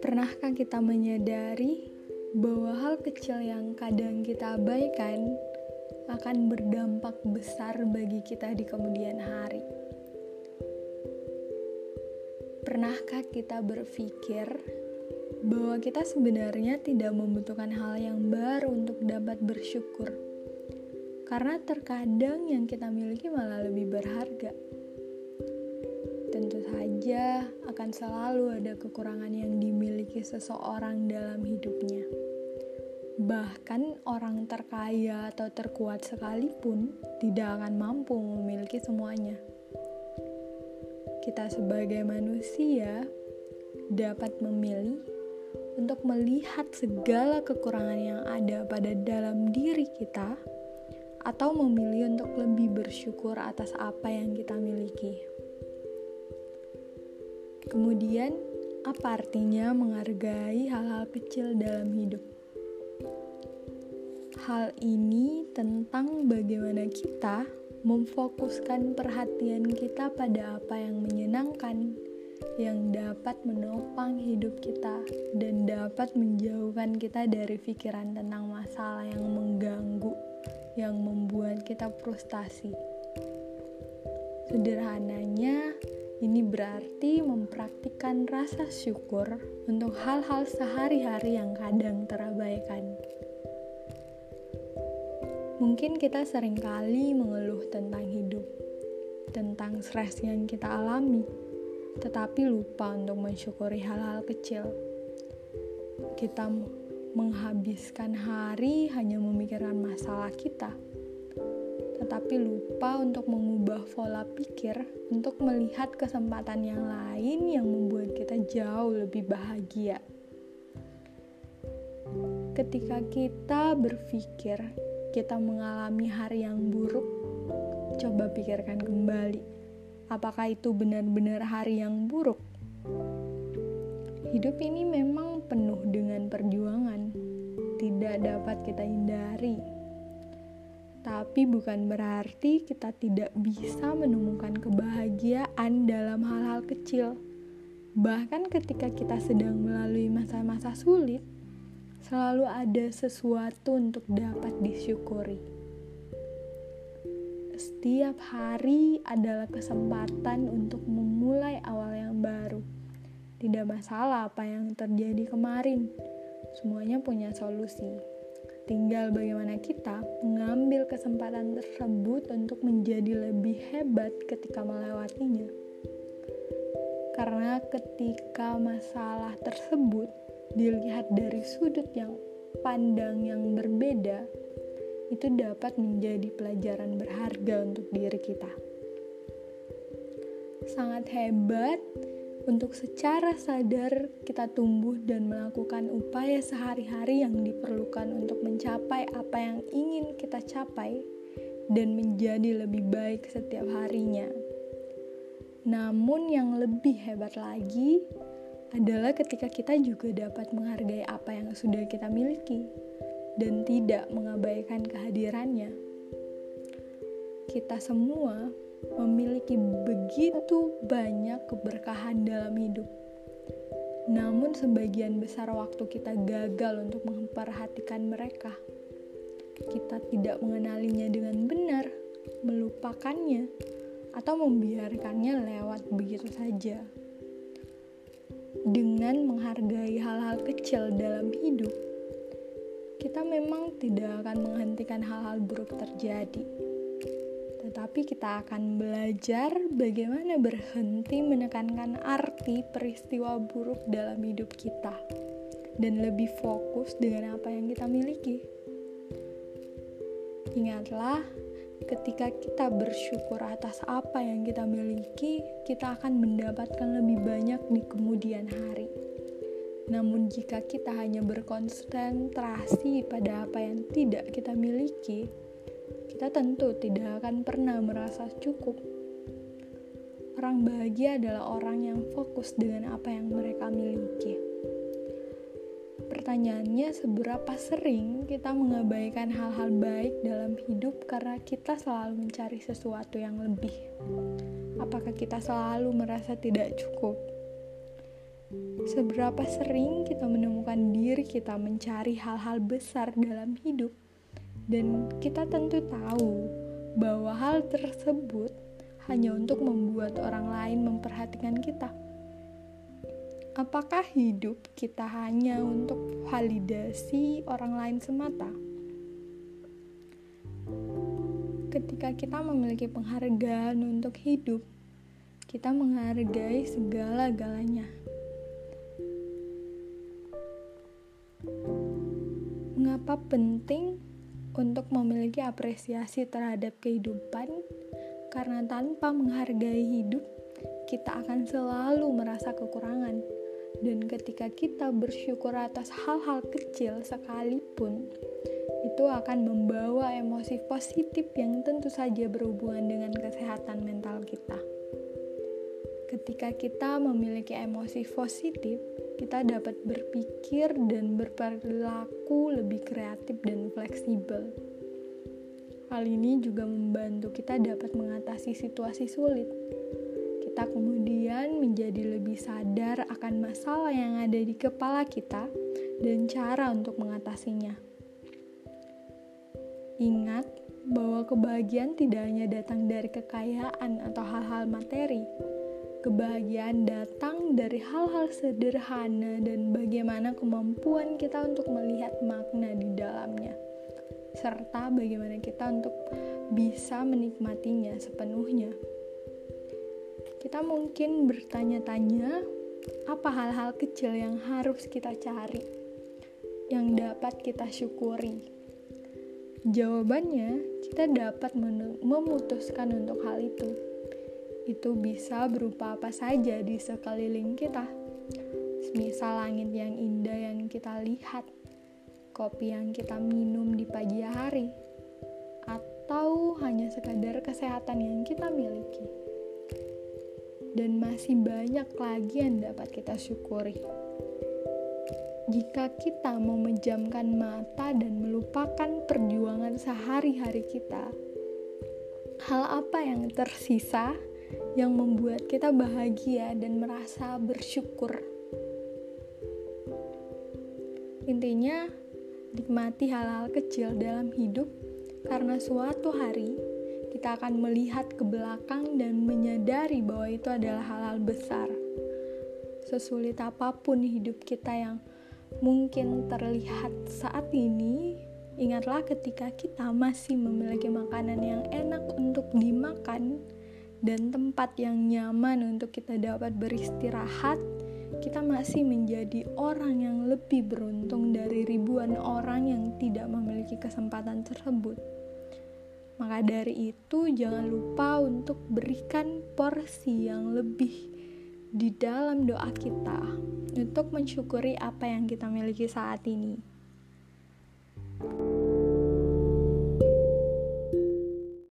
Pernahkah kita menyadari bahwa hal kecil yang kadang kita abaikan akan berdampak besar bagi kita di kemudian hari? Pernahkah kita berpikir bahwa kita sebenarnya tidak membutuhkan hal yang baru untuk dapat bersyukur? Karena terkadang yang kita miliki malah lebih berharga tentu saja akan selalu ada kekurangan yang dimiliki seseorang dalam hidupnya. Bahkan orang terkaya atau terkuat sekalipun tidak akan mampu memiliki semuanya. Kita sebagai manusia dapat memilih untuk melihat segala kekurangan yang ada pada dalam diri kita atau memilih untuk lebih bersyukur atas apa yang kita miliki. Kemudian, apa artinya menghargai hal-hal kecil dalam hidup? Hal ini tentang bagaimana kita memfokuskan perhatian kita pada apa yang menyenangkan, yang dapat menopang hidup kita, dan dapat menjauhkan kita dari pikiran tentang masalah yang mengganggu, yang membuat kita frustasi. Sederhananya, ini berarti mempraktikkan rasa syukur untuk hal-hal sehari-hari yang kadang terabaikan. Mungkin kita sering kali mengeluh tentang hidup, tentang stres yang kita alami, tetapi lupa untuk mensyukuri hal-hal kecil. Kita menghabiskan hari hanya memikirkan masalah kita tetapi lupa untuk mengubah pola pikir untuk melihat kesempatan yang lain yang membuat kita jauh lebih bahagia. Ketika kita berpikir kita mengalami hari yang buruk, coba pikirkan kembali, apakah itu benar-benar hari yang buruk? Hidup ini memang penuh dengan perjuangan, tidak dapat kita hindari tapi bukan berarti kita tidak bisa menemukan kebahagiaan dalam hal-hal kecil. Bahkan ketika kita sedang melalui masa-masa sulit, selalu ada sesuatu untuk dapat disyukuri. Setiap hari adalah kesempatan untuk memulai awal yang baru. Tidak masalah apa yang terjadi kemarin, semuanya punya solusi. Tinggal bagaimana kita mengambil kesempatan tersebut untuk menjadi lebih hebat ketika melewatinya. Karena ketika masalah tersebut dilihat dari sudut yang pandang yang berbeda, itu dapat menjadi pelajaran berharga untuk diri kita. Sangat hebat untuk secara sadar kita tumbuh dan melakukan upaya sehari-hari yang diperlukan untuk mencapai apa yang ingin kita capai dan menjadi lebih baik setiap harinya. Namun, yang lebih hebat lagi adalah ketika kita juga dapat menghargai apa yang sudah kita miliki dan tidak mengabaikan kehadirannya. Kita semua memiliki begitu banyak keberkahan dalam hidup. Namun sebagian besar waktu kita gagal untuk memperhatikan mereka. Kita tidak mengenalinya dengan benar, melupakannya, atau membiarkannya lewat begitu saja. Dengan menghargai hal-hal kecil dalam hidup, kita memang tidak akan menghentikan hal-hal buruk terjadi tetapi kita akan belajar bagaimana berhenti menekankan arti peristiwa buruk dalam hidup kita dan lebih fokus dengan apa yang kita miliki. Ingatlah, ketika kita bersyukur atas apa yang kita miliki, kita akan mendapatkan lebih banyak di kemudian hari. Namun, jika kita hanya berkonsentrasi pada apa yang tidak kita miliki, kita tentu tidak akan pernah merasa cukup. Orang bahagia adalah orang yang fokus dengan apa yang mereka miliki. Pertanyaannya, seberapa sering kita mengabaikan hal-hal baik dalam hidup karena kita selalu mencari sesuatu yang lebih? Apakah kita selalu merasa tidak cukup? Seberapa sering kita menemukan diri kita mencari hal-hal besar dalam hidup, dan kita tentu tahu bahwa hal tersebut hanya untuk membuat orang lain memperhatikan kita Apakah hidup kita hanya untuk validasi orang lain semata? Ketika kita memiliki penghargaan untuk hidup, kita menghargai segala-galanya. Mengapa penting untuk memiliki apresiasi terhadap kehidupan? Karena tanpa menghargai hidup, kita akan selalu merasa kekurangan dan ketika kita bersyukur atas hal-hal kecil sekalipun, itu akan membawa emosi positif yang tentu saja berhubungan dengan kesehatan mental kita. Ketika kita memiliki emosi positif, kita dapat berpikir dan berperilaku lebih kreatif dan fleksibel. Hal ini juga membantu kita dapat mengatasi situasi sulit kita kemudian menjadi lebih sadar akan masalah yang ada di kepala kita dan cara untuk mengatasinya. Ingat bahwa kebahagiaan tidak hanya datang dari kekayaan atau hal-hal materi. Kebahagiaan datang dari hal-hal sederhana dan bagaimana kemampuan kita untuk melihat makna di dalamnya, serta bagaimana kita untuk bisa menikmatinya sepenuhnya kita mungkin bertanya-tanya apa hal-hal kecil yang harus kita cari, yang dapat kita syukuri. Jawabannya, kita dapat memutuskan untuk hal itu. Itu bisa berupa apa saja di sekeliling kita. Misal langit yang indah yang kita lihat, kopi yang kita minum di pagi hari, atau hanya sekadar kesehatan yang kita miliki dan masih banyak lagi yang dapat kita syukuri. Jika kita memejamkan mata dan melupakan perjuangan sehari-hari kita, hal apa yang tersisa yang membuat kita bahagia dan merasa bersyukur? Intinya, nikmati hal-hal kecil dalam hidup karena suatu hari kita akan melihat ke belakang dan menyadari bahwa itu adalah hal-hal besar. Sesulit apa pun hidup kita yang mungkin terlihat saat ini, ingatlah ketika kita masih memiliki makanan yang enak untuk dimakan dan tempat yang nyaman untuk kita dapat beristirahat, kita masih menjadi orang yang lebih beruntung dari ribuan orang yang tidak memiliki kesempatan tersebut. Maka dari itu, jangan lupa untuk berikan porsi yang lebih di dalam doa kita untuk mensyukuri apa yang kita miliki saat ini.